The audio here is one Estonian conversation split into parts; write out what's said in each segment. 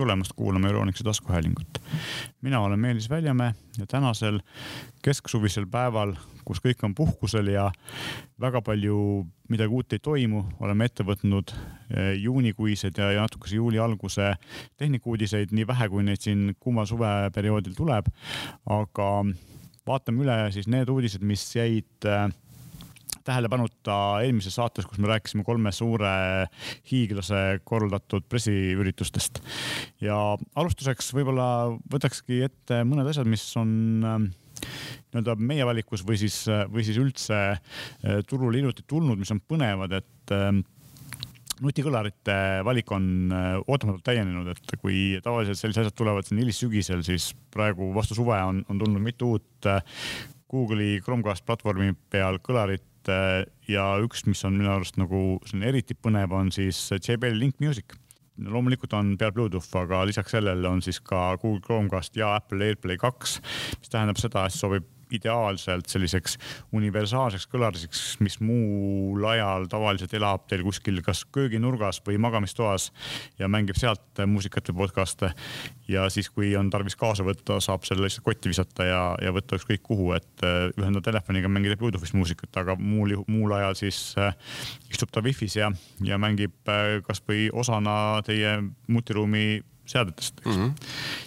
tulemast kuulama Euronixi taskuhäälingut. mina olen Meelis Väljamäe ja tänasel kesksuvisel päeval, kus kõik on puhkusel ja väga palju midagi uut ei toimu, oleme ette võtnud eh, juunikuised ja, ja natukese juuli alguse tehnikauudiseid, nii vähe kui neid siin kuuma suveperioodil tuleb. aga vaatame üle siis need uudised, mis jäid äh, tähelepanuta eelmises saates, kus me rääkisime kolme suure hiiglase korraldatud pressiüritustest. ja alustuseks võib-olla võtakski ette mõned asjad, mis on ähm, nii-öelda meie valikus või siis, või siis üldse äh, turule hiljuti tulnud, mis on põnevad, et nutikõlarite valik on äh, ootamatult täienenud, et kui tavaliselt sellised asjad tulevad siin hilissügisel, siis praegu vastu suve on, on tulnud mitu uut äh, Google'i Chromecast platvormi peal kõlarit Äh, ja üks, mis on minu arust nagu selline eriti põnev, on siis JBL Link Music. Loomulikult on peal Bluetooth, aga lisaks sellele on siis ka Google Chromecast ja Apple AirPlay kaks, mis tähendab seda, et sobib ideaalselt selliseks universaalseks kõlariseks, mis muul ajal tavaliselt elab teil kuskil kas kööginurgas või magamistoas ja mängib sealt muusikat või podcast'e. ja siis, kui on tarvis kaasa võtta, saab selle lihtsalt kotti visata ja, ja võtta ükskõik kuhu, et äh, ühendada telefoniga, mängida Bluetooth'is muusikat, aga muul, muul ajal siis äh, istub ta wifi's ja, ja mängib äh, kasvõi osana teie mutiruumi seadetest mm. -hmm.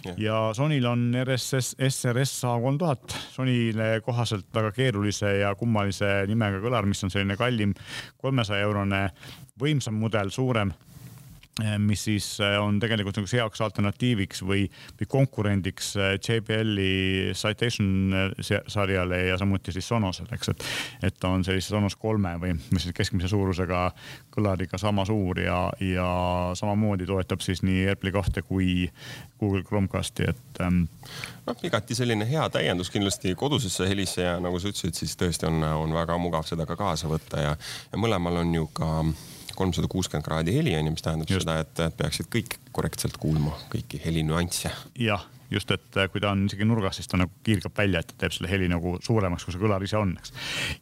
Yeah. ja Sonyl on RSS, SRS A3000, Sonyle kohaselt väga keerulise ja kummalise nimega kõlar, mis on selline kallim kolmesaja eurone võimsam mudel, suurem mis siis eh, on tegelikult nagu heaks alternatiiviks või, või konkurendiks eh, JBL-i Citation sarjale ja samuti siis Sonosele, eks, et, et ta on sellise Sonos kolme või mis siis keskmise suurusega kõlariga sama suur ja, ja samamoodi toetab siis nii AirPlay kahte kui Google Chromecasti, et ähm,. noh, igati selline hea täiendus kindlasti kodusesse helisse ja nagu sa ütlesid, siis tõesti on, on väga mugav seda ka kaasa võtta ja, ja mõlemal on ju ka kolmsada kuuskümmend kraadi heli on ju, mis tähendab just. seda, et peaksid kõik korrektselt kuulma kõiki helinüansse. jah, just, et äh, kui ta on isegi nurgas, siis ta nagu kiirgab välja, et ta teeb selle heli nagu suuremaks, kui see kõlar ise on, eks.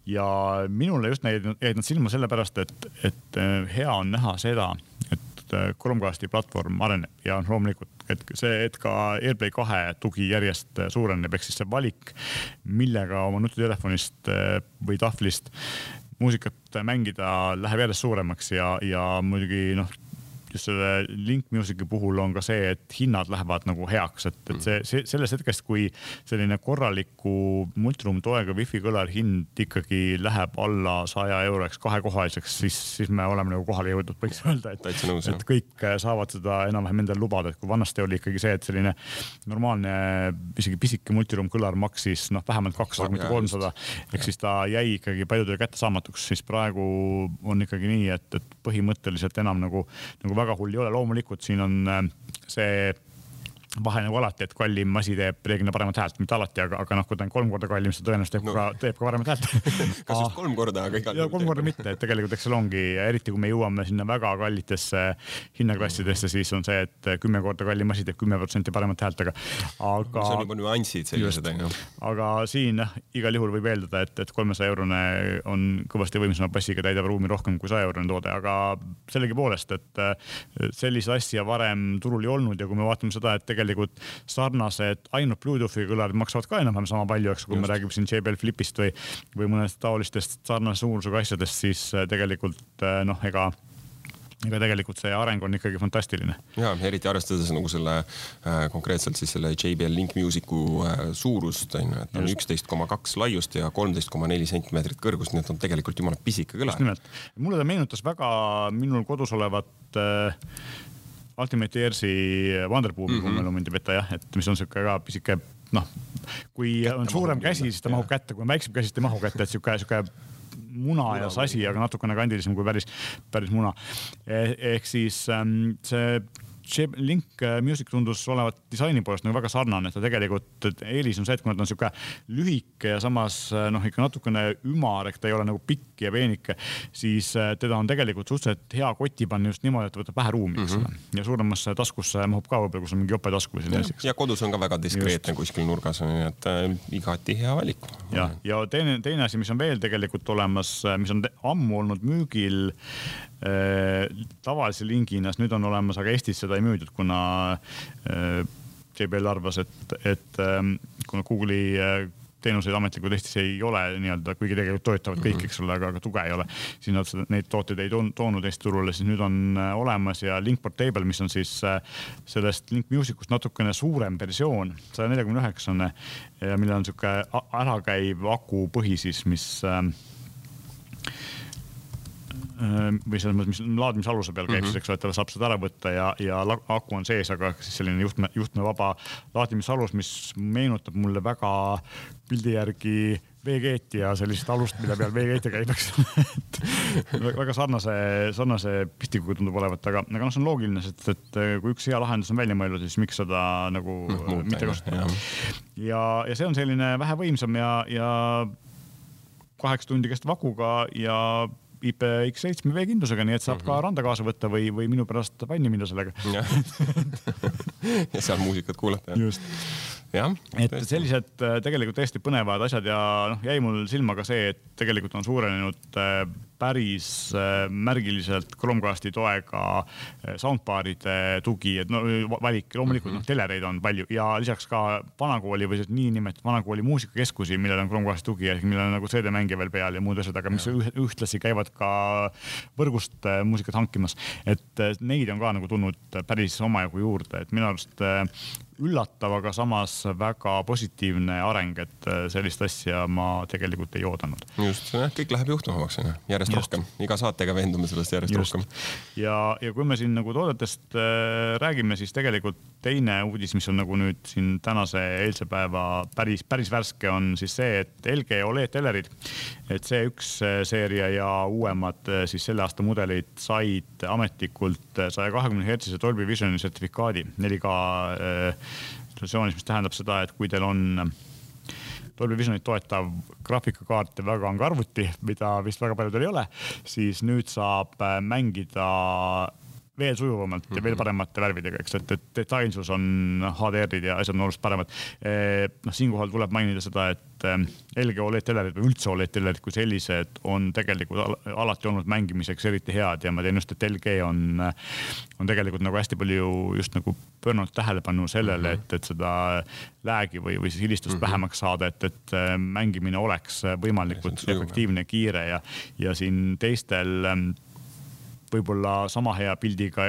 ja minule just jäid, nad silma sellepärast, et, et äh, hea on näha seda, et äh, Chromecasti platvorm areneb ja loomulikult, et see, et ka AirPlay kahe tugi järjest suureneb, ehk siis see valik, millega oma nutitelefonist või tahvlist muusikat mängida läheb järjest suuremaks ja, ja muidugi noh just selle Link Music'i puhul on ka see, et hinnad lähevad nagu heaks, et, et see, see sellest hetkest, kui selline korraliku multiroom toega wifi kõlar hind ikkagi läheb alla saja euro, eks kahekohaliseks, siis, siis me oleme nagu kohale jõudnud, võiks öelda, et, et kõik saavad seda enam-vähem endale lubada, et kui vanasti oli ikkagi see, et selline normaalne, isegi pisike multiroom kõlar maksis noh, vähemalt kakssada, mitte kolmsada, ehk siis ta jäi ikkagi paljudele kättesaamatuks, siis praegu on ikkagi nii, et, et põhimõtteliselt enam nagu, nagu väga hull ei ole, loomulikult siin on äh, see vahe nagu alati, et kallim asi teeb reeglina paremat häält, mitte alati, aga, aga noh, kui ta on kolm korda kallim, siis ta tõenäoliselt teeb no. ka, teeb ka paremat häält kas just kolm korda, aga igal juhul. kolm korda mitte, et tegelikult eks seal ongi, eriti kui me jõuame sinna väga kallitesse hinnaklassidesse, siis on see, et kümme korda kallim asi teeb kümme protsenti paremat häält, aga, aga. see on juba nüansid sellised, onju. aga siin jah, igal juhul võib eeldada, et, et kolmesaja eurone on kõvasti võimsama bassiga täidab ruumi rohkem kui saja eurone toode, aga sellegipoolest, et sellist asja varem turul ei olnud ja kui me vaatame seda, et tegelikult tegelikult sarnased ainult Bluetoothi kõlarid maksavad ka enam-vähem sama palju, eks, kui Just. me räägime siin JBL Flipist või, või mõnest taolistest sarnase suurusega asjadest, siis äh, tegelikult äh, noh, ega ega tegelikult see areng on ikkagi fantastiline. ja eriti arvestades nagu selle äh, konkreetselt siis selle JBL Link Musicu äh, suurust on ju, et on üksteist koma kaks laiust ja kolmteist koma neli sentimeetrit kõrgust, nii et on tegelikult jumala pisike kõla. just nimelt, mulle ta meenutas väga minul kodus olevat äh, Ultimate Airsi Wonderboom mm, -hmm. ei peta jah, et mis on sihuke ka pisike noh, kui on suurem käsi, siis ta mahub kätte, kui on väiksem käsi, siis ta ei mahu kätte, et sihuke, sihuke muna ja sasi, aga natukene kandilisem kui päris, päris muna eh,. ehk siis ähm, see Link äh, Music tundus olevat disaini poolest nagu väga sarnane, ta tegelikult, eelis on see, et kuna ta on sihuke lühike ja samas äh, noh, ikka natukene ümar, ehk ta ei ole nagu pikk ja peenike, siis äh, teda on tegelikult suhteliselt hea kotti panna just niimoodi, et võtab vähe ruumi, eks ole. Mm -hmm.. ja suuremasse taskusse mahub ka võib-olla, kus on mingi jopetasku või selline asi. ja kodus on ka väga diskreetne kuskil nurgas, nii et äh, igati hea valik. ja, ja teine, teine asi, mis on veel tegelikult olemas, mis on ammu olnud müügil tavalise lingina, sest nüüd on olemas, aga Eestis seda ei müüdud, kuna JBL arvas, et, et ähm, kuna Google'i teenuseid ametlikult Eestis ei ole nii-öelda, kuigi tegelikult toetavad kõik, eks ole, aga, aga tuge ei ole. siis nad neid tooteid ei toonud Eesti turule, siis nüüd on äh, olemas ja Link Portable, mis on siis äh, sellest Link Musicust natukene suurem versioon, saja neljakümne üheksane ja millel on sihuke ärakäiv akupõhi siis, mis äh, Äh, või selles mõttes, mis laadimisaluse peal käib mm, -hmm. siis eks ole, et ta saab seda ära võtta ja, ja aku on sees, aga siis selline juhtme, juhtmevaba laadimisalus, mis meenutab mulle väga pildi järgi veekeeti ja sellist alust, mille peal veekeete käib, eks ole väga sarnase, sarnase pistikuga tundub olevat, aga, aga noh, see on loogiline, sest et kui üks hea lahendus on välja mõeldud, siis miks seda nagu no, mitte kasutada. ja, ja see on selline vähe võimsam ja, ja kaheksa tundi kestev akuga ja IPX7 veekindlusega, nii et saab mm -hmm. ka mhm. randa kaasa võtta või, või minu pärast vanni minna sellega ja, seal muusikat kuulata. just et tõesti. sellised äh, tegelikult täiesti põnevad asjad ja noh, jäi mul silma ka see, et tegelikult on suurenenud äh, päris äh, märgiliselt Chromecasti toega soundbar'ide tugi, et no valik, loomulikult noh, telereid on palju. Ja lisaks ka vanakooli või niinimetatud vanakooli muusikakeskusi, millel on Chromecasti tugi ja millel on nagu CD-mängija veel peal ja muud asjad, aga mis ühtlasi käivad ka võrgust muusikat hankimas. et neid on ka nagu tulnud päris omajagu juurde, et minu arust üllatav, aga samas väga positiivne areng, et äh, sellist asja ma tegelikult ei oodanud. just, jah, kõik läheb juhtuvamaks, järjest just. rohkem, iga saatega veendume sellest järjest just. rohkem. ja, ja kui me siin nagu toodetest äh, räägime, siis tegelikult teine uudis, mis on nagu nüüd siin tänase eilse päeva päris, päris värske, on siis see, et LG Oled telerid, et C1 äh, seeria ja uuemad äh, siis selle aasta mudelid said ametlikult saja kahekümne hertsise Dolby Visioni sertifikaadi 4K versioonis, mis tähendab seda, et kui teil on Dolby Visionit toetav graafikakaart ja väga kange arvuti, mida vist väga paljudel ei ole, siis nüüd saab mängida veel sujuvamalt ja veel mhm. paremate värvidega, eks, et, et detailsus on HDR-id ja asjad on oluliselt paremad. noh, siinkohal tuleb mainida seda, et LG Oled telerid või üldse Oled telerid kui sellised on tegelikult alati olnud mängimiseks eriti head ja ma tean just, et LG on, on tegelikult nagu hästi palju just nagu pööranud tähelepanu sellele, mhm. et, et seda lag'i või, või siis hilistust mm -hmm. vähemaks saada, et, et mängimine oleks võimalikult efektiivne, kiire ja, ja siin teistel võib-olla sama hea pildiga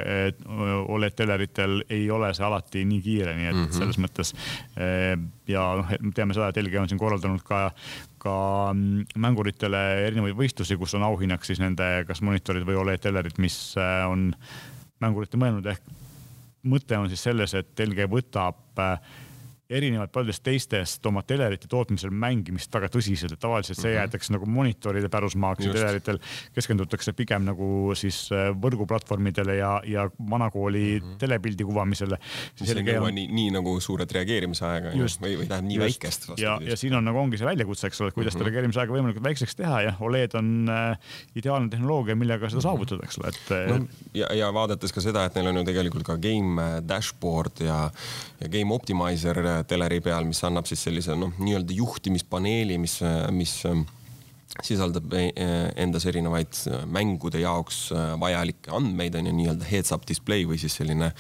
Oled teleritel ei ole see alati nii kiire, nii et mm -hmm. selles mõttes. Ja noh, me teame seda, et LG on siin korraldanud ka, ka mm, mänguritele erinevaid võistlusi, kus on auhinnaks siis nende kas monitorid või Oled telerid, mis eh, on mängurite mõelnud ehk mõte on siis selles, et LG võtab äh, erinevalt paljudest teistest oma telerite tootmisel mängimist väga tõsiselt, et tavaliselt see mm -hmm. jäetakse nagu monitoride pärusmaaks ja teleritel keskendutakse pigem nagu siis äh, võrguplatvormidele ja, ja vanakooli mm -hmm. telepildi kuvamisele. mis ei nõua on... nii, nii nagu suuret reageerimisaega või, või tähendab nii just. väikest. ja, ja siin on nagu ongi see väljakutse, eks ole, et kuidas mm -hmm. reageerimisaega võimalikult väikseks teha ja Oled on äh, ideaalne tehnoloogia, millega seda mhm. saavutada, eks ole, et äh, no,. ja, ja vaadates ka seda, et neil on ju tegelikult ka game äh, dashboard ja, ja game optimizer teleri peal, mis annab siis sellise noh, nii-öelda juhtimispaneeli, mis, mis ähm, sisaldab e, e, endas erinevaid äh, mängude jaoks äh, vajalikke andmeid on ju nii-öelda heads-up display või siis selline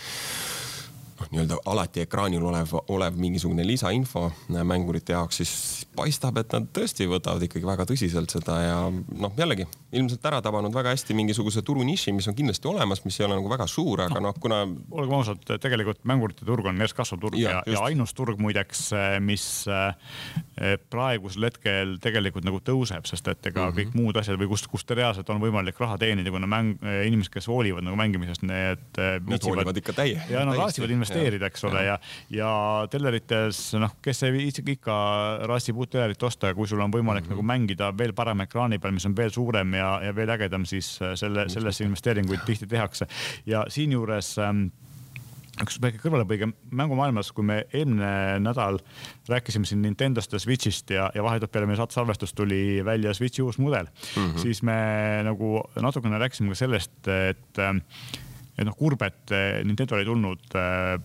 noh, nii-öelda alati ekraanil olev, olev mingisugune lisainfo mängurite jaoks, siis paistab, et nad tõesti võtavad ikkagi väga tõsiselt seda ja noh, jällegi ilmselt ära tabanud väga hästi mingisuguse turuniši, mis on kindlasti olemas, mis ei ole nagu väga suur, aga noh, kuna. olgem ausad, tegelikult mängurite turg on järjest kasvav turg ja, ja, ja ainus turg muideks, mis eh, praegusel hetkel tegelikult nagu tõuseb, sest et ega mm -hmm. kõik muud asjad või kust, kust reaalselt on võimalik raha teenida, kuna mäng, eh, inimesed, kes hoolivad nagu mängimisest, need. Eh, need hoolivad ikka täie. ja nad raasivad investeerida, eks ole, ja, ja tellerites noh, kes ei viitsi ikka raasib uut telerit osta, kui sul on võimalik mm -hmm. nagu mängida veel parema ekraani peal, mis on veel suurem ja, ja veel ägedam, siis äh, selle, sellesse investeeringuid tihti tehakse ja siinjuures ähm, üks väike kõrvalepõige mängumaailmas, kui me eelmine nädal rääkisime siin Nintendost ja Switch'ist ja, ja vahetult peale meie saate salvestust tuli välja Switch'i uus mudel mm, -hmm. siis me nagu natukene rääkisime ka sellest, et, et noh, kurb, et Nintendol ei tulnud äh,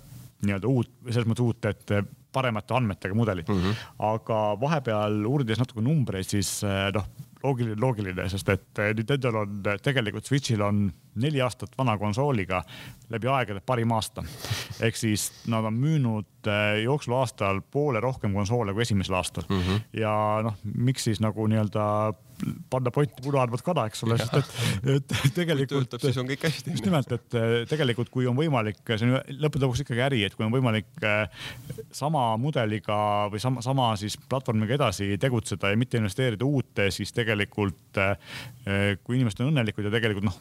nii-öelda uut, selles mõttes uut, et paremate andmetega mudelid mm. -hmm. aga vahepeal uurides natuke numbreid, siis noh, loogiline, loogiline, sest et Nintendo'l on tegelikult Switch'il on neli aastat vana konsooliga läbi aegade parim aasta. ehk siis nad on müünud jooksul aastal poole rohkem konsoole kui esimesel aastal mm. -hmm. ja noh, miks siis nagu nii-öelda panna potti punaarvad kana, eks ole, sest et, et tegelikult. töötab, siis on kõik hästi. just nimelt, et äh, tegelikult, kui on võimalik, see on lõppude lõpuks ikkagi äri, et kui on võimalik äh, sama mudeliga või sama, sama siis platvormiga edasi tegutseda ja mitte investeerida uute, siis tegelikult kui inimesed on õnnelikud ja tegelikult noh,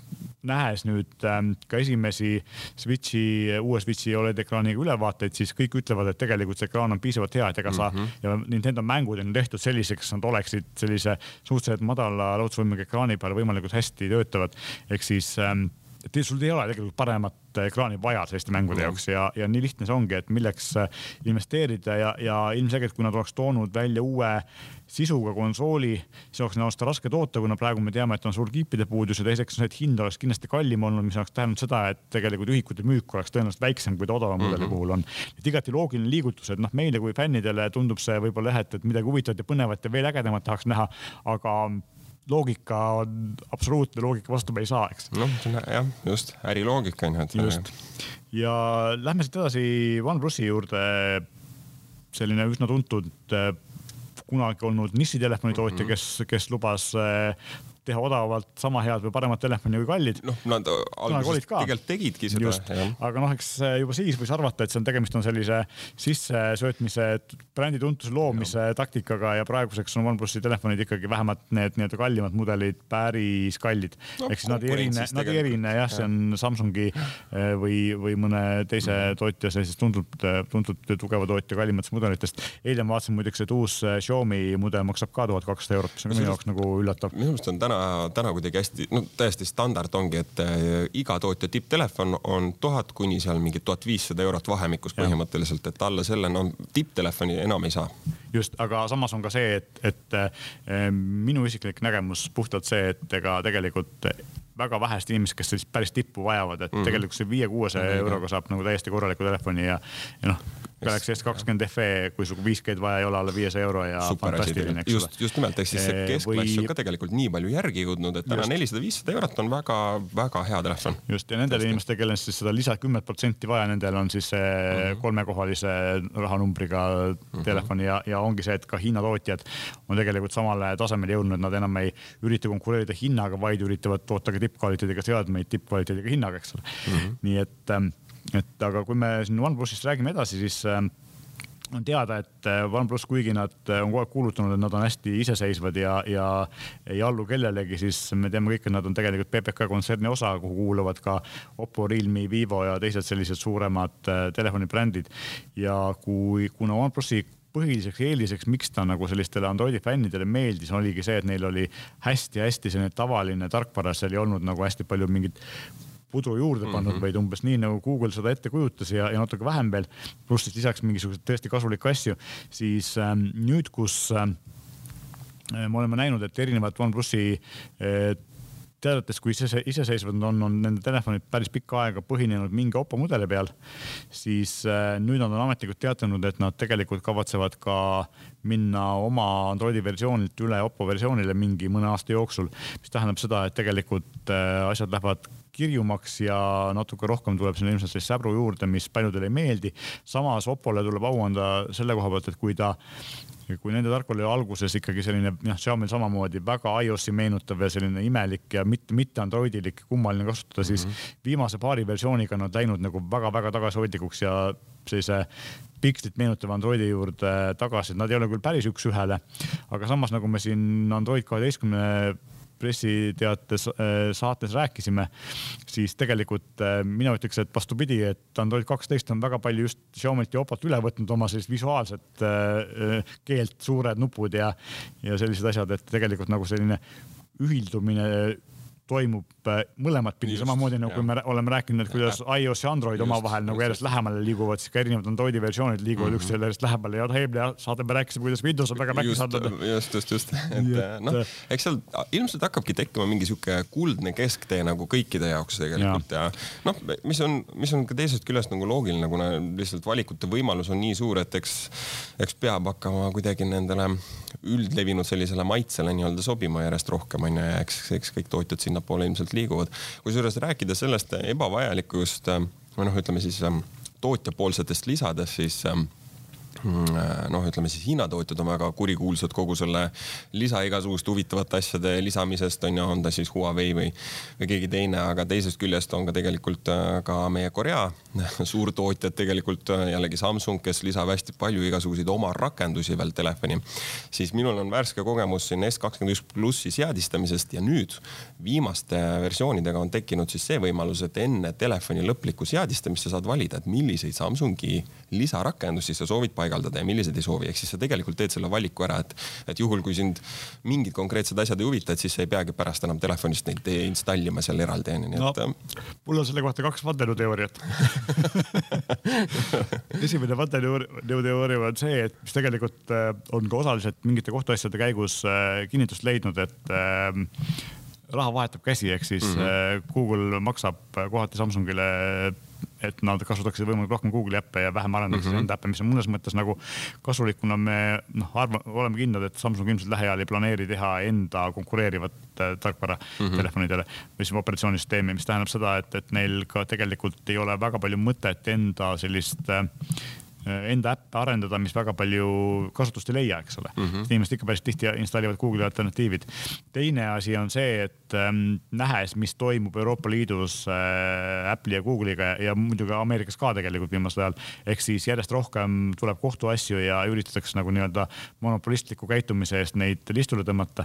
nähes nüüd ähm, ka esimesi Switchi, uue Switchi Oled ekraaniga ülevaateid, siis kõik ütlevad, et tegelikult see ekraan on piisavalt hea, et ega sa mm -hmm. ja Nintendo mängud on tehtud selliseks, nad oleksid sellise suhteliselt madala lahutusvõimega ekraani peal võimalikult hästi töötavad. ehk siis ähm, et sul ei ole tegelikult paremat ekraani vaja selliste mängude jaoks ja, ja nii lihtne see ongi, et milleks äh, investeerida ja, ja ilmselgelt, kui nad oleks toonud välja uue sisuga konsooli, siis oleks neil seda raske toota, kuna praegu me teame, et on suur kiipide puudus ja teiseks on see, et hind oleks kindlasti kallim olnud, mis oleks tähendanud seda, et tegelikult ühikute müük oleks tõenäoliselt väiksem, kui ta odavama mudeli mm -hmm. puhul on. et igati loogiline liigutus, et noh, meile kui fännidele tundub see võib-olla jah, et, et midagi huvitavat ja põnevat ja veel ägedamat tahaks näha, aga loogika on absoluutne loogika vastu me ei saa, eks. noh, jah, just äriloogika on ju, et. just ja lähme siit edasi OnePlusi juurde. selline üsna tuntud kunagi olnud nišitelefoni tootja mm, -hmm. kes, kes lubas eh, teha odavalt sama head või paremat telefoni kui kallid. noh, nad alguses tegelikult tegidki seda. aga noh, eks juba siis võis arvata, et see on tegemist on sellise sissesöötmise, brändi tuntuse loomise ja. taktikaga ja praeguseks on OnePlusi telefonid ikkagi vähemalt need nii-öelda kallimad mudelid päris kallid no,. ehk siis nad ei erine, nad ei erine jah, see on Samsungi eh, või, või mõne teise mm. tootja sellisest tuntud, tuntud tugeva tootja kallimatest mudelitest. eile ma vaatasin muideks, et uus eh, Xiaomi mudel maksab ka tuhat kakssada eurot, mis on minu jaoks nagu üllatav. minu arust on täna täna, täna kuidagi hästi, no täiesti standard ongi, et äh, iga tootja tipptelefon on tuhat kuni seal mingi tuhat viissada eurot vahemikus põhimõtteliselt, et alla selle no tipptelefoni enam ei saa. just, aga samas on ka see, et, et äh, minu isiklik nägemus puhtalt see, et ega tegelikult väga vähesed inimesed, kes sellist päris tippu vajavad, et mm tegelikult see viie-kuuesaja mm -hmm. euroga saab nagu täiesti korraliku telefoni ja, ja noh Galaxy S20 FE, kui sul 5G-d vaja ei ole, alla viiesaja euro ja Super fantastiline, eks ole. just, just nimelt, ehk siis see keskklass või... on ka tegelikult nii palju järgi jõudnud, et täna nelisada, viissada eurot on väga-väga hea telefon. just ja nendele inimestele, kellel siis seda lisa kümmet protsenti vaja, nendel on siis see mm -hmm. kolmekohalise rahanumbriga mm -hmm. telefon ja, ja ongi see, et ka Hiina tootjad on tegelikult samale tasemele jõudnud, nad enam ei ürita konkureerida hinnaga, vaid üritavad toota ka tippkvaliteediga seadmeid tippkvaliteediga hinnaga, eks ole mm. -hmm. nii et ähm, et aga kui me siin OnePlusist räägime edasi, siis äh, on teada, et äh, OnePlus, kuigi nad äh, on kogu aeg kuulutanud, et nad on hästi iseseisvad ja, ja ei allu kellelegi, siis me teame kõik, et nad on tegelikult PPK kontserni osa, kuhu kuuluvad ka Oppo, Realme, Vivo ja teised sellised suuremad telefonibrändid. ja kui, kuna OnePlusi põhiliseks eeliseks, miks ta nagu sellistele Androidi fännidele meeldis, oligi see, et neil oli hästi-hästi selline tavaline tarkvara, seal ei olnud nagu hästi palju mingit pudru juurde pannud mm, -hmm. vaid umbes nii nagu Google seda ette kujutas ja, ja natuke vähem veel. pluss siis lisaks mingisuguseid tõesti kasulikke asju, siis ähm, nüüd, kus ähm, me oleme näinud, et erinevad OnePlusi äh, teadates, kui ise, iseseisvad on, on nende telefonid päris pikka aega põhinenud mingi Oppo mudeli peal, siis äh, nüüd nad on ametlikult teatanud, et nad tegelikult kavatsevad ka minna oma Androidi versioonilt üle Oppo versioonile mingi mõne aasta jooksul, mis tähendab seda, et tegelikult äh, asjad lähevad kirjumaks ja natuke rohkem tuleb sinna ilmselt sellist säbru juurde, mis paljudele ei meeldi. samas Oppole tuleb au anda selle koha pealt, et kui ta kui nende tarkvara oli alguses ikkagi selline noh, Xiaomi'l samamoodi väga iOS-i meenutav ja selline imelik ja mitte, mitte Androidilik, kummaline kasutada, siis mm -hmm. viimase paari versiooniga on nad läinud nagu väga-väga tagasihoidlikuks ja sellise pikslit meenutava Androidi juurde tagasi, nad ei ole küll päris üks-ühele, aga samas nagu me siin Android kaheteistkümne pressiteates äh, saates rääkisime, siis tegelikult äh, mina ütleks, et vastupidi, et Android kaksteist on väga palju just Xiaomi't ja Oppo't üle võtnud oma sellist visuaalset äh, keelt, suured nupud ja, ja sellised asjad, et tegelikult nagu selline ühildumine toimub äh, mõlemat pidi, samamoodi nagu me oleme rääkinud, et kuidas iOS ja Android omavahel nagu järjest lähemale liiguvad, siis ka erinevad Androidi versioonid liiguvad mm -hmm. üksteisele järjest lähemale ja eelmine saade me rääkisime, kuidas Windows on väga mäkki saanud. just, just, just, et noh, eks seal ilmselt hakkabki tekkima mingi sihuke kuldne kesktee nagu kõikide jaoks tegelikult ja, ja noh, mis on, mis on ka teisest küljest nagu loogiline, kuna lihtsalt valikute võimalus on nii suur, et eks, eks peab hakkama kuidagi nendele üldlevinud sellisele maitsele nii-öelda sobima järjest rohkem onju ja eks, eks kõik tootjad sinnapoole ilmselt liiguvad. kusjuures rääkida sellest ebavajalikust või noh, ütleme siis tootjapoolsetest lisadest, siis Mm, äh, noh, ütleme siis Hiina tootjad on väga kurikuulsad kogu selle lisa igasuguste huvitavate asjade lisamisest on ju, on ta siis Huawei või, või keegi teine, aga teisest küljest on ka tegelikult äh, ka meie Korea suurtootjad tegelikult äh, jällegi Samsung, kes lisab hästi palju igasuguseid oma rakendusi veel telefoni. siis minul on värske kogemus siin S21 plussi seadistamisest ja nüüd viimaste versioonidega on tekkinud siis see võimalus, et enne telefoni lõplikku seadistamist sa saad valida, et milliseid Samsungi lisarakendusi sa soovid paigaldada paigaldada ja millised ei soovi, ehk siis sa tegelikult teed selle valiku ära, et, et juhul, kui sind mingid konkreetsed asjad ei huvita, et siis sa ei peagi pärast enam telefonist neid installima seal eraldi onju, nii et no,. mul on selle kohta kaks vandenõuteooriat esimene vandenõuteooria on see, et mis tegelikult äh, on ka osaliselt mingite kohtuasjade käigus äh, kinnitust leidnud, et äh, raha vahetab käsi, ehk siis mm -hmm. Google maksab kohati Samsungile et nad kasutaksid võimalikult rohkem Google'i äppe ja vähem arendaksid mm -hmm. enda äppe, mis on mõnes mõttes nagu kasulik, kuna me noh, arva, oleme kindlad, et Samsung ilmselt lähiajal ei planeeri teha enda konkureerivat äh, tarkvara mm -hmm. telefonidele siis operatsioonisüsteemi, mis tähendab seda, et, et neil ka tegelikult ei ole väga palju mõtet enda sellist Äh, enda äppe arendada, mis väga palju kasutust ei leia, eks ole mm. -hmm. inimesed ikka päris tihti installivad Google'i alternatiivid. teine asi on see, et ähm, nähes, mis toimub Euroopa Liidus äh, Apple'i ja Google'iga ja, ja muidugi Ameerikas ka tegelikult viimasel ajal. ehk siis järjest rohkem tuleb kohtuasju ja üritatakse nagu nii-öelda monopolistliku käitumise eest neid listule tõmmata.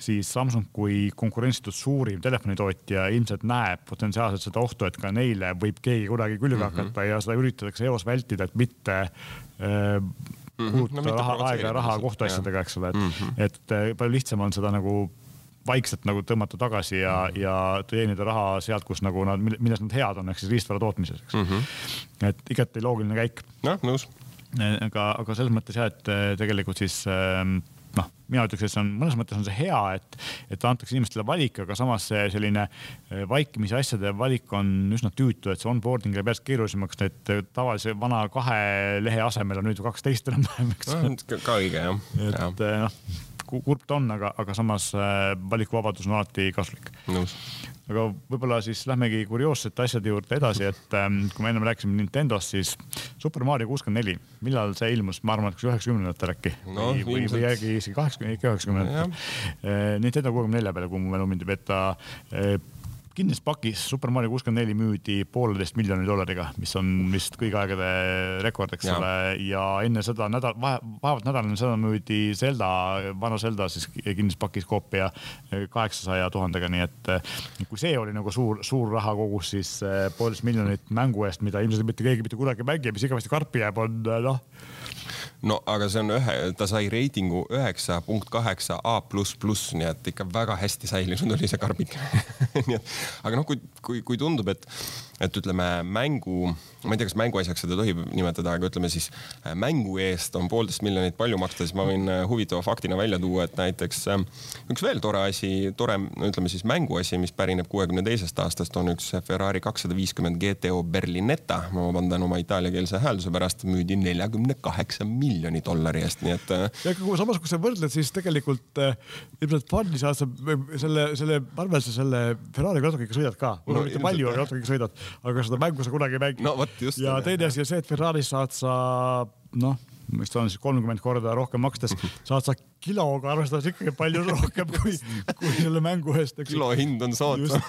siis Samsung kui konkurentsitult suurim telefonitootja ilmselt näeb potentsiaalselt seda ohtu, et ka neile võib keegi kunagi külge mm -hmm. hakata ja seda üritatakse eos vältida, et mitte Äh, kulutada no, raha, aega ja raha kohtuasjadega, eks ole, et mm, -hmm. et äh, palju lihtsam on seda nagu vaikselt nagu tõmmata tagasi ja mm, -hmm. ja teenida raha sealt, kus nagu nad, milles nad head on, ehk siis riistvara tootmises, eks mm. -hmm. et igati loogiline käik. jah, nõus. aga, aga selles mõttes jah, et äh, tegelikult siis äh, noh, mina ütleks, et see on mõnes mõttes on see hea, et, et antakse inimestele valik, aga samas see selline eh, vaikimise asjade valik on üsna tüütu, et see onboarding läheb järjest keerulisemaks, et tavalise vana kahe lehe asemel on nüüd kaksteist enam-vähem, eks ka õige jah. et eh, noh, kurb ta on, aga, aga samas eh, valikuvabadus on alati kasulik. aga võib-olla siis lähmegi kurioossete asjade juurde edasi, et ähm, kui me ennem rääkisime Nintendost, siis Super Mario kuuskümmend neli, millal see ilmus, ma arvan, et kas üheksakümnendatel äkki? No, või, või, või äkki isegi kaheksakümne, ikka üheksakümnendatel. Äh, Nintendo kuuekümne nelja peale, kui mu mälu mind ei peta kinnises pakis Super Mario kuuskümmend neli müüdi pooleteist miljoni dollariga, mis on vist kõigi aegade rekord, eks ja. ole. ja enne seda nädal, vaevalt nädal enne seda müüdi Zelda, vana Zelda siis kinnises pakis koopia kaheksasaja tuhandega, nii et kui see oli nagu suur, suur rahakogus, siis eh, poolteist miljonit mängu eest, mida ilmselt mitte keegi mitte kunagi ei mängi mis igavesti karpi jääb, on noh no aga see on ühe, ta sai reitingu üheksa punkt kaheksa A pluss pluss, nii et ikka väga hästi säilinud oli see karbik nii et, aga noh, kui, kui, kui tundub, et, et ütleme mängu, ma ei tea, kas mänguasjaks seda tohib nimetada, aga ütleme siis äh, mängu eest on poolteist miljonit palju maksta, siis ma võin äh, huvitava faktina välja tuua, et näiteks äh, üks veel tore asi, tore, ütleme siis mänguasi, mis pärineb kuuekümne teisest aastast, on üks Ferrari kakssada viiskümmend GTO Berlinetta. ma vabandan oma itaaliakeelse häälduse pärast, müüdi neljakümne kaheksa miljoni dollari eest, nii et. ja samas, kui sa võrdled, siis tegelikult ilmselt Funny saad sa selle, selle, ma arvan, sa selle Ferrari'ga natuke ikka sõidad ka. no, mitte palju, aga ikka sõidad aga seda mängu sa kunagi ei mängi no,. ja teine asi on see, et Ferraris saad sa noh, mis ta on siis kolmkümmend korda rohkem makstes, saad sa kiloga arvestades ikkagi palju rohkem kui, kui selle mängu eest. kilo hind on soodsam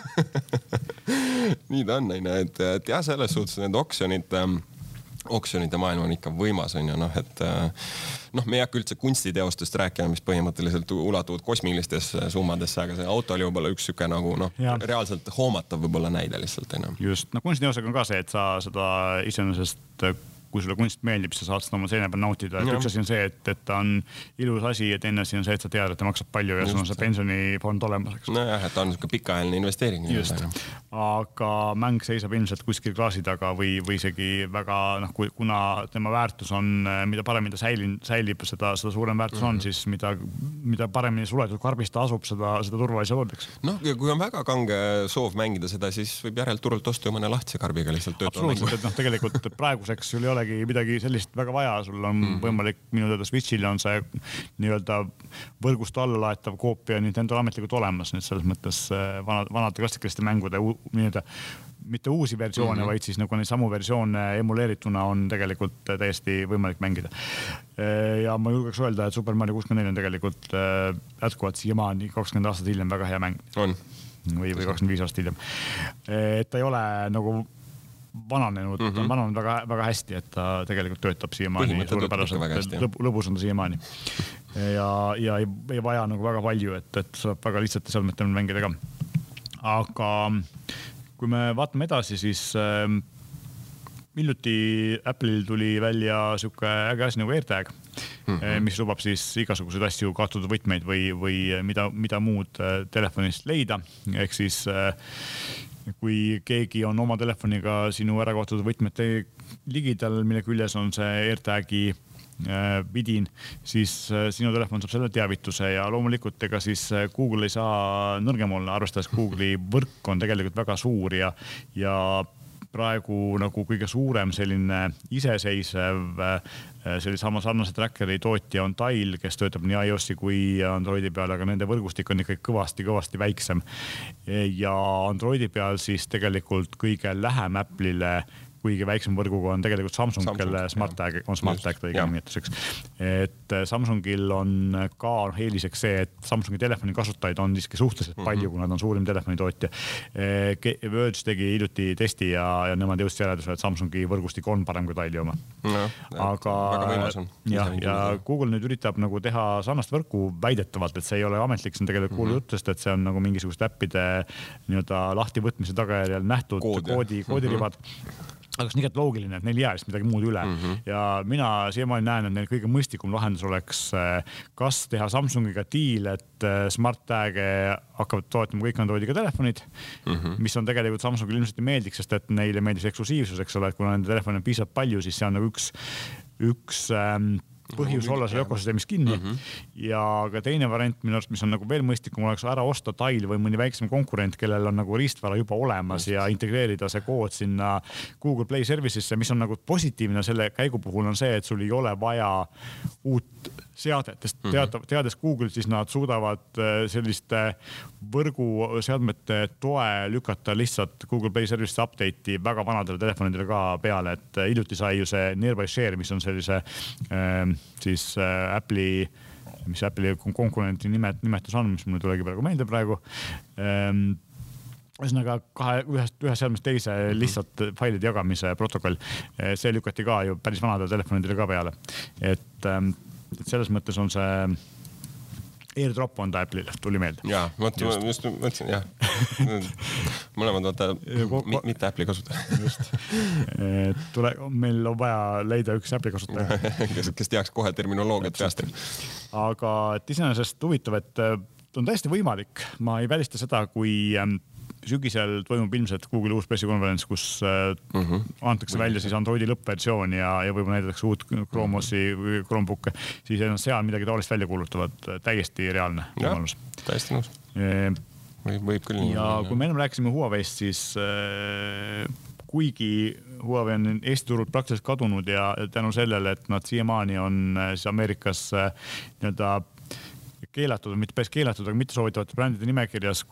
nii ta on, onju, et, et jah, selles suhtes need oksjonid ähm, oksjonite maailm on ikka võimas, on ju, noh, et äh, noh, me ei hakka üldse kunstiteostest rääkima, mis põhimõtteliselt ulatuvad kosmilistesse summadesse, aga see auto oli võib-olla üks sihuke nagu noh, reaalselt hoomatav võib-olla näide lihtsalt onju. just, no kunstiteosega on ka see, et sa seda iseenesest kui sulle kunst meeldib, sa saad seda oma seina peal nautida, et üks asi on see, et, et ta on ilus asi ja teine asi on see, et sa tead, et ta maksab palju ja sul on see pensionifond olemas, eks. nojah, et ta on sihuke pikaajaline investeering. just, aga mäng seisab ilmselt kuskil klaasi taga või, või isegi väga noh, kui, kuna tema väärtus on, mida paremini ta säilin, säilib, seda, seda suurem väärtus mm -hmm. on, mhm. siis mida, mida paremini suletud karbis ta asub, seda, seda turvalisem on, eks. noh, ja kui on väga kange soov mängida seda, siis võib järelt turult osta ju mõne lahtise karbiga lihtsalt töötama. absoluutselt, et noh, tegelikult praeguseks sul ei olegi midagi sellist väga vaja, sul on mm võimalik minu teada Switch'il on see nii-öelda võrgust alla laetav koopia Nintendo'l ametlikult olemas, nii et selles mõttes äh, vanad, vanade klassikaliste mängude nii-öelda mitte uusi versioone mm, -hmm. vaid siis nagu neid samu versioone emuleerituna on tegelikult täiesti võimalik mängida. Äh, ja ma julgeks öelda, et Super Mario kuuskümmend neli on tegelikult äh, jätkuvalt siiamaani, kakskümmend aastat hiljem väga hea mäng. on või, või kakskümmend viis aastat hiljem. et ta ei ole nagu vananenud mm, -hmm. ta on mhm. vananenud väga-väga hästi, et ta tegelikult töötab siiamaani suurepäraselt, lõb, lõbus on ta siiamaani. ja, ja ei, ei vaja nagu väga palju, et, et saab väga lihtsate seadmetega mängida ka. aga kui me vaatame edasi, siis äh, hiljuti Apple'il tuli välja sihuke äge asi nagu AirTag mm, -hmm. mis lubab siis igasuguseid asju, kaotatud võtmeid või, või mida, mida muud äh, telefonist leida. ehk siis äh, kui keegi on oma telefoniga sinu ära kaotatud võtmete ligidal, mille küljes on see AirTagi äh, vidin, siis äh, sinu telefon saab selle teavituse ja loomulikult ega siis äh, Google ei saa nõrgem olla, arvestades Google'i võrk on tegelikult väga suur ja, ja praegu nagu kõige suurem selline iseseisev sellise sama sarnase tracker'i tootja on Tile, kes töötab nii iOS-i kui Androidi peal, aga nende võrgustik on ikkagi kõvasti-kõvasti väiksem. ja Androidi peal siis tegelikult kõige lähem Apple'ile kuigi väiksema võrguga on tegelikult Samsung, Samsung, kelle Smart Tag on Smart Tag ta õige nimetus, eks. et äh, Samsungil on ka eeliseks see, et Samsungi telefoni kasutajaid on siiski suhteliselt mm -hmm. palju, kuna ta on suurim telefonitootja. Äh, Verge tegi hiljuti testi ja, ja nemad jõudsid järeldusele, et Samsungi võrgustik on parem kui Tile'i oma no,. aga jah, ja Google nüüd üritab nagu teha sarnast võrku väidetavalt, et see ei ole ametlik, see on tegelikult mm -hmm. juttudest, et see on nagu mingisuguste äppide nii-öelda lahtivõtmise tagajärjel nähtud koodi, koodi, koodiribad mm. -hmm aga see on igati loogiline, et neil ei jää lihtsalt midagi muud üle mm. -hmm. ja mina siiamaani näen, et neil kõige mõistlikum lahendus oleks äh, kas teha Samsungiga diil, et äh, Smart Tag'e hakkavad toetama kõik Androidiga telefonid mm, -hmm. mis on tegelikult Samsungile ilmselt ei meeldiks, sest et neile meeldis eksklusiivsus, eks ole, et kuna nende telefone on piisavalt palju, siis see on nagu üks, üks ähm, põhjus olla seal ökosüsteemis kinni mm. -hmm. ja ka teine variant minu arust, mis on nagu veel mõistlikum, oleks ära osta Tile või mõni väiksem konkurent, kellel on nagu riistvara juba olemas Just. ja integreerida see kood sinna Google Play Service'isse, mis on nagu positiivne selle käigu puhul on see, et sul ei ole vaja uut seadet, sest mhm. teada, teades Google'it, siis nad suudavad äh, selliste võrguseadmete toe lükata lihtsalt Google Play Service'i update'i väga vanadele telefonidele ka peale, et äh, hiljuti sai ju see Nearby Share, mis on sellise äh, siis äh, Apple'i mis Apple'i konkurendi nimet-, nimetus on, mis mul ei tulegi praegu meelde praegu ähm, ühesõnaga kahe, ühest, ühest seadmest teise mhm. lihtsalt failide jagamise protokoll. see lükati ka ju päris vanadele telefonidele ka peale. et, ähm, et selles mõttes on see AirDrop on ta Apple'ile, tuli meelde. ja, vot ma just mõtlesin jah. Mõlemad vaata mitte Apple'i kasutaja. Just, tule, meil on vaja leida üks Apple'i kasutaja. Kes, kes teaks kohe terminoloogiat peast. aga et iseenesest huvitav, et äh, on täiesti võimalik, ma ei välista seda, kui ähm, sügisel toimub ilmselt Google'i uus pressikonverents, kus mm -hmm. antakse välja siis Androidi lõppversioon ja, ja võib-olla näidatakse uut Chrome OS-i või Chromebook'e, siis seal midagi taolist välja kuulutavad, täiesti reaalne võimalus. täiesti nõus e. võib, võib küll. ja kui me ennem rääkisime Huawei'st, siis äh, kuigi Huawei on Eesti turult praktiliselt kadunud ja tänu sellele, et nad siiamaani on siis Ameerikas nii-öelda keelatud, mitte päris keelatud, aga mittesoovitavate brändide nimekirjas,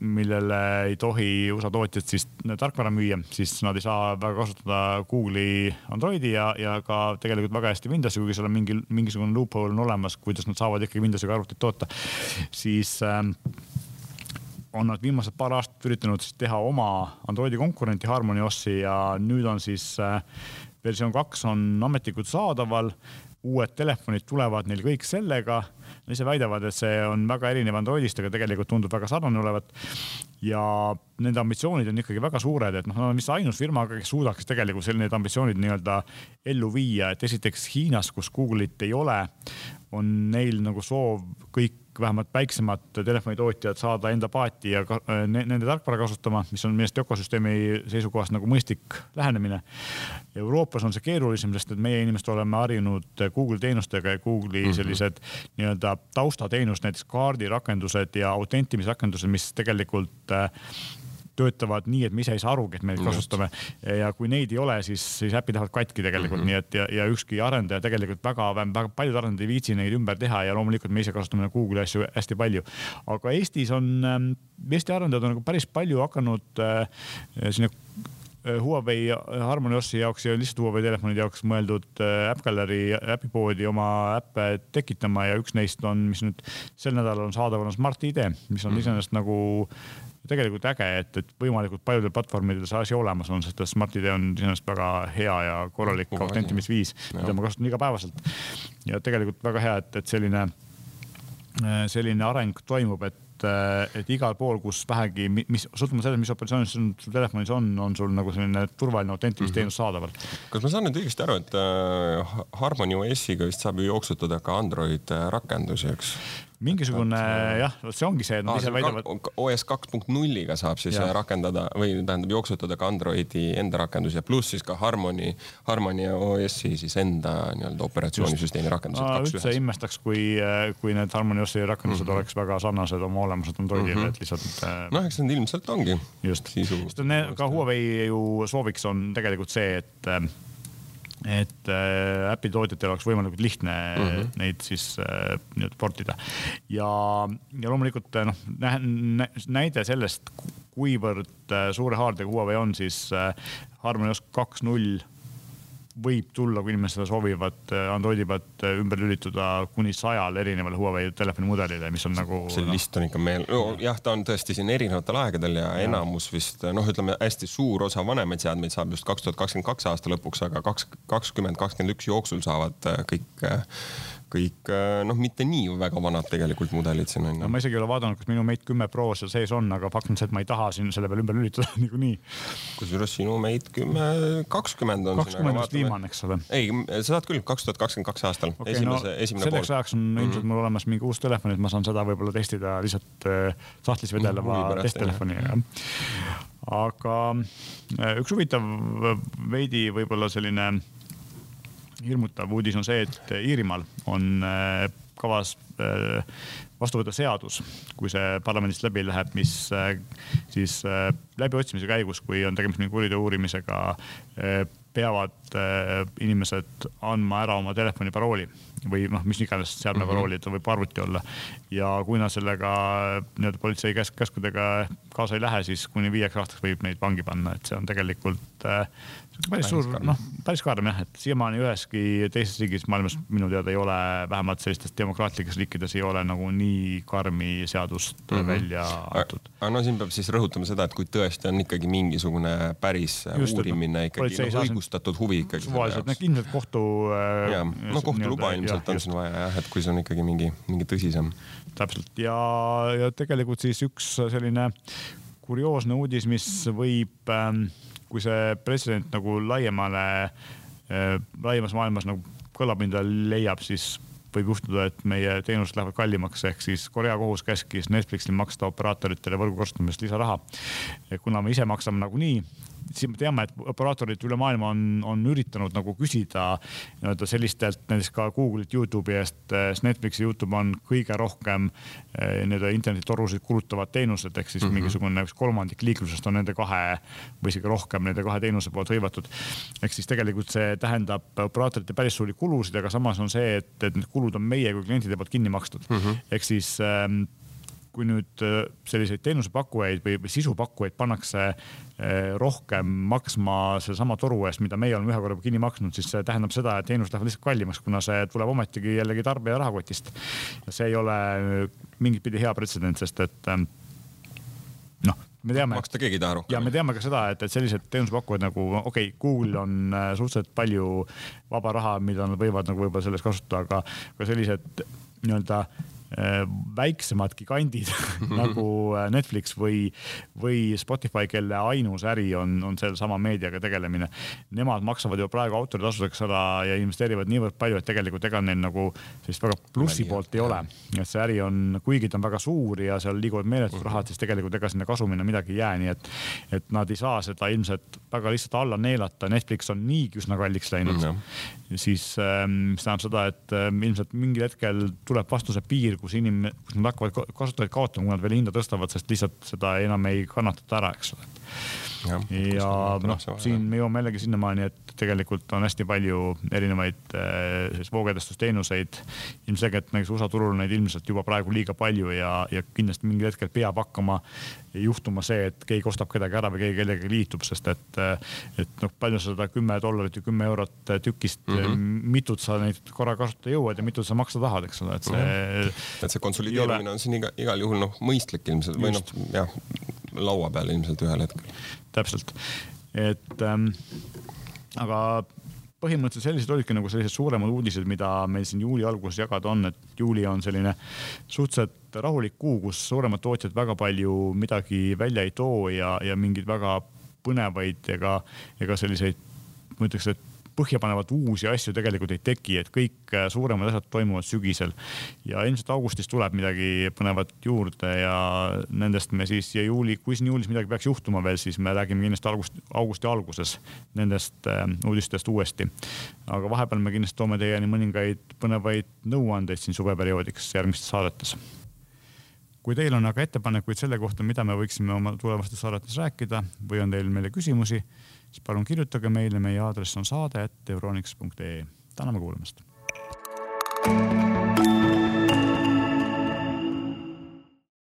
millele ei tohi USA tootjad siis tarkvara müüa, siis nad ei saa väga kasutada Google'i Androidi ja, ja ka tegelikult väga hästi Windowsi, kuigi seal on mingi, mingisugune loophole on olemas, kuidas nad saavad ikkagi Windowsiga arvutit toota, siis ähm, on nad viimased paar aastat üritanud siis teha oma Androidi konkurenti Harmony OS-i ja nüüd on siis äh, versioon kaks on ametlikult saadaval uued telefonid tulevad neil kõik sellega. Ise väidavad, et see on väga erinev Androidist, aga tegelikult tundub väga sarnane olevat. ja nende ambitsioonid on ikkagi väga suured, et noh, nad on vist ainus firma, kes suudaks tegelikult sellised ambitsioonid nii-öelda ellu viia, et esiteks Hiinas, kus Google'it ei ole, on neil nagu soov kõik vähemalt väiksemad telefonitootjad saada enda paati ja ka, äh, ne, nende tarkvara kasutama, mis on minu arust ökosüsteemi seisukohast nagu mõistlik lähenemine. Euroopas on see keerulisem, sest et meie inimesed oleme harjunud Google teenustega ja Google'i sellised mm -hmm. nii-öelda taustateenused, näiteks kaardirakendused ja autentimisrakendused, mis tegelikult äh, töötavad nii, et me ise ei saa arugi, et me neid kasutame. ja kui neid ei ole, siis, siis äpid lähevad katki tegelikult mm, -hmm. nii et ja, ja ükski arendaja tegelikult väga, väga paljud arendajad ei viitsi neid ümber teha ja loomulikult me ise kasutame Google'i asju hästi palju. aga Eestis on, ähm, Eesti arendajad on nagu päris palju hakanud äh, sinna äh, Huawei Harmony OS-i jaoks ja lihtsalt Huawei telefonide jaoks mõeldud äh, App Gallery äpipoodi oma äppe tekitama ja üks neist on, mis nüüd sel nädalal on saadaval, on Smart ID, mis on mhm. iseenesest nagu tegelikult äge, et, et võimalikult paljudel platvormidel see asi olemas on, sest Smart ID on iseenesest väga hea ja korralik autentimisviis, mida ma kasutan igapäevaselt. ja tegelikult väga hea, et, et selline, selline areng toimub, et et igal pool, kus vähegi, mis, sõltumata sellest, mis operatsioonis sul telefonis on, on sul nagu selline turvaline autentimisteenus mm -hmm. saadaval. kas ma saan nüüd õigesti aru, et äh, Harmony OS-iga vist saab ju jooksutada ka Android rakendusi, eks? Mingisugune jah, vot see ongi see, et nad ise väidavad. OS kaks punkt nulliga saab siis ja. rakendada või tähendab jooksutada ka Androidi enda rakendus ja pluss siis ka Harmony, Harmony OS-i siis enda nii-öelda operatsioonisüsteemi rakendused no,. üldse imestaks, kui, kui need Harmony OS-i rakendused mm -hmm. oleks väga sarnased oma olemuselt Androidile mm, -hmm. et lihtsalt. Äh, noh, eks need ilmselt ongi. just, sest ka Huawei ju sooviks on tegelikult see, et äh, et äh, äpi tootjatel oleks võimalikult lihtne mm -hmm. neid siis äh, nii-öelda portida. ja, ja loomulikult äh, noh, näide sellest, kuivõrd äh, suure haardega Huawei on, siis äh, Harmony OS kaks null võib tulla, kui inimesed seda soovivad, äh, Androidi pealt äh, ümber lülituda kuni sajal erineval Huawei telefonimudelile, mis on nagu. see no. list on ikka meil no,, jah, ta on tõesti siin erinevatel aegadel ja, ja. enamus vist noh, ütleme hästi suur osa vanemaid seadmeid saab just kaks tuhat kakskümmend kaks aasta lõpuks, aga kaks, kakskümmend, kakskümmend üks jooksul saavad kõik kõik äh, noh, mitte nii väga vanad tegelikult mudelid siin on no,. ma isegi ei ole vaadanud, kas minu Mate kümme Pro seal sees on, aga fakt on see, et ma ei taha siin selle peale ümber lülitada niikuinii. kusjuures sinu Mate kümme kakskümmend on. kakskümmend on vist viimane, eks ole. ei, sa saad küll kaks tuhat kakskümmend kaks aastal okay,. esimese no,, esimene selleks pool. ajaks on mm -hmm. ilmselt mul olemas mingi uus telefon, et ma saan seda võib-olla testida lihtsalt äh, sahtlis vedeleva testtelefoniga aga äh, üks huvitav veidi võib-olla selline hirmutav uudis on see, et Iirimaal on äh, kavas äh, vastu võtta seadus, kui see parlamendist läbi läheb, mis äh, siis läbiotsimise käigus, kui on tegemist mingi kuriteo uurimisega, peavad inimesed andma ära oma telefoni parooli või noh, mis iganes seadme mm -hmm. parooli, et ta võib arvuti olla. ja kui nad sellega nii-öelda politsei käsk, käskudega kaasa ei lähe, siis kuni viieks aastaks võib neid vangi panna, et see on tegelikult äh, päris suur, noh, päris karm jah, et siiamaani üheski teises riigis maailmas minu teada ei ole, vähemalt sellistes demokraatlikes riikides ei ole nagu nii karmi seadust mm -hmm. välja antud. aga no siin peab siis rõhutama seda, et kui tõesti on ikkagi mingisugune päris Just, uurimine ikkagi no, õigustatud huvi ikkagi. suvaliselt, noh ilmselt kohtu. Äh, no kohtuluba ilmselt on siin vaja jah, et kui see on ikkagi mingi, mingi tõsisem. täpselt ja, ja tegelikult siis üks selline kurioosne uudis, mis võib ähm, kui see president nagu laiemale äh,, laiemas maailmas nagu kõlapinda leiab, siis võib juhtuda, et meie teenused lähevad kallimaks, ehk siis Korea kohus käskis Netflixil maksta operaatoritele võrgu kasutamisest lisaraha. kuna me ise maksame nagunii siis me teame, et operaatorid üle maailma on, on üritanud nagu küsida nii-öelda sellistelt näiteks ka Google'it, Youtube'i eest, Netflix ja Youtube on kõige rohkem eh, nii-öelda internetitorusid kulutavad teenused, ehk siis mm -hmm. mingisugune üks kolmandik liiklusest on nende kahe või isegi rohkem nende kahe teenuse poolt hõivatud. ehk siis tegelikult see tähendab operaatorite päris suuri kulusid, aga samas on see, et, et need kulud on meie kui klientide poolt kinni makstud mm. -hmm. ehk siis ähm, kui nüüd äh, selliseid teenusepakkujaid või, sisupakkujaid pannakse äh, rohkem maksma sellesama toru eest, mida meie oleme ühe korra kinni maksnud, siis see tähendab seda, et teenus läheb lihtsalt kallimaks, kuna see tuleb ometigi jällegi tarbija rahakotist. see ei ole mingit pidi hea pretsedent, sest et ähm, noh, me teame. maksta keegi ei taha rohkem. ja me teame ka seda, et, et sellised teenusepakkujad nagu okei okay,, Google on äh, suhteliselt palju vaba raha, mida nad võivad nagu võib-olla selles kasutada, aga, aga sellised nii-öelda Äh, väiksemad gigandid nagu äh, Netflix või, või Spotify, kelle ainus äri on, on sellesama meediaga tegelemine. Nemad maksavad ju praegu autoritasudeks ära ja investeerivad niivõrd palju, et tegelikult ega neil nagu sellist väga plussi poolt ei ole. et see äri on, kuigi ta on väga suur ja seal liiguvad meeletud rahad, siis tegelikult ega sinna kasumina midagi ei jää, nii et, et nad ei saa seda ilmselt väga lihtsalt alla neelata. Netflix on niigi üsna kalliks läinud mm. siis ähm, mis tähendab seda, et ähm, ilmselt mingil hetkel tuleb vastu see piir, kus inim-, kus nad hakkavad kasutajaid kaotama, kui nad veel hinda tõstavad, sest lihtsalt seda enam ei kannatata ära, eks ole. Ja, ja noh, siin me jõuame jällegi sinnamaani, et tegelikult on hästi palju erinevaid äh, voogedastusteenuseid. ilmselgelt näiteks USA turul neid ilmselt juba praegu liiga palju ja, ja kindlasti mingil hetkel peab hakkama juhtuma see, et keegi ostab kedagi ära või keegi kellegagi liitub, sest et, et noh, palju sa seda kümme dollarit või kümme eurot tükist mm, -hmm. mitut sa neid korra kasutada jõuad ja mitut sa maksta tahad, eks ole, et see mm. -hmm. et see konsolideerimine ole... on siin iga, igal juhul noh, mõistlik ilmselt või noh, jah, laua peal ilmselt ühel hetkel. täpselt, et ähm, aga põhimõtteliselt sellised olidki nagu sellised suuremad uudised, mida meil siin juuli alguses jagada on, et juuli on selline suhteliselt rahulik kuu, kus suuremad tootjad väga palju midagi välja ei too ja, ja mingeid väga põnevaid ega, ega selliseid, ma ütleks, et põhjapanevat uusi asju tegelikult ei teki, et kõik äh, suuremad asjad toimuvad sügisel. ja ilmselt augustis tuleb midagi põnevat juurde ja nendest me siis ja juuli, kui siin juulis midagi peaks juhtuma veel, siis me räägime kindlasti august, augusti alguses nendest äh, uudistest uuesti. aga vahepeal me kindlasti toome teieni mõningaid põnevaid nõuandeid siin suveperioodiks järgmistes saadetes kui teil on aga ettepanekuid selle kohta, mida me võiksime oma tulevastes saadetes rääkida või on teil meile küsimusi, siis palun kirjutage meile, meie aadress on saade.euroniks.ee. täname kuulamast. thank you